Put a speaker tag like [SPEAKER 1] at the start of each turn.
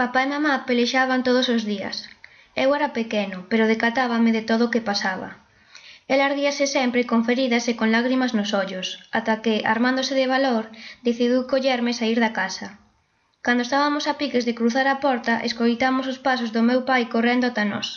[SPEAKER 1] Papá e mamá pelexaban todos os días. Eu era pequeno, pero decatábame de todo o que pasaba. El ardíase sempre con feridas e con lágrimas nos ollos, ata que, armándose de valor, decidiu collerme e sair da casa. Cando estábamos a piques de cruzar a porta, escoitamos os pasos do meu pai correndo ata nós.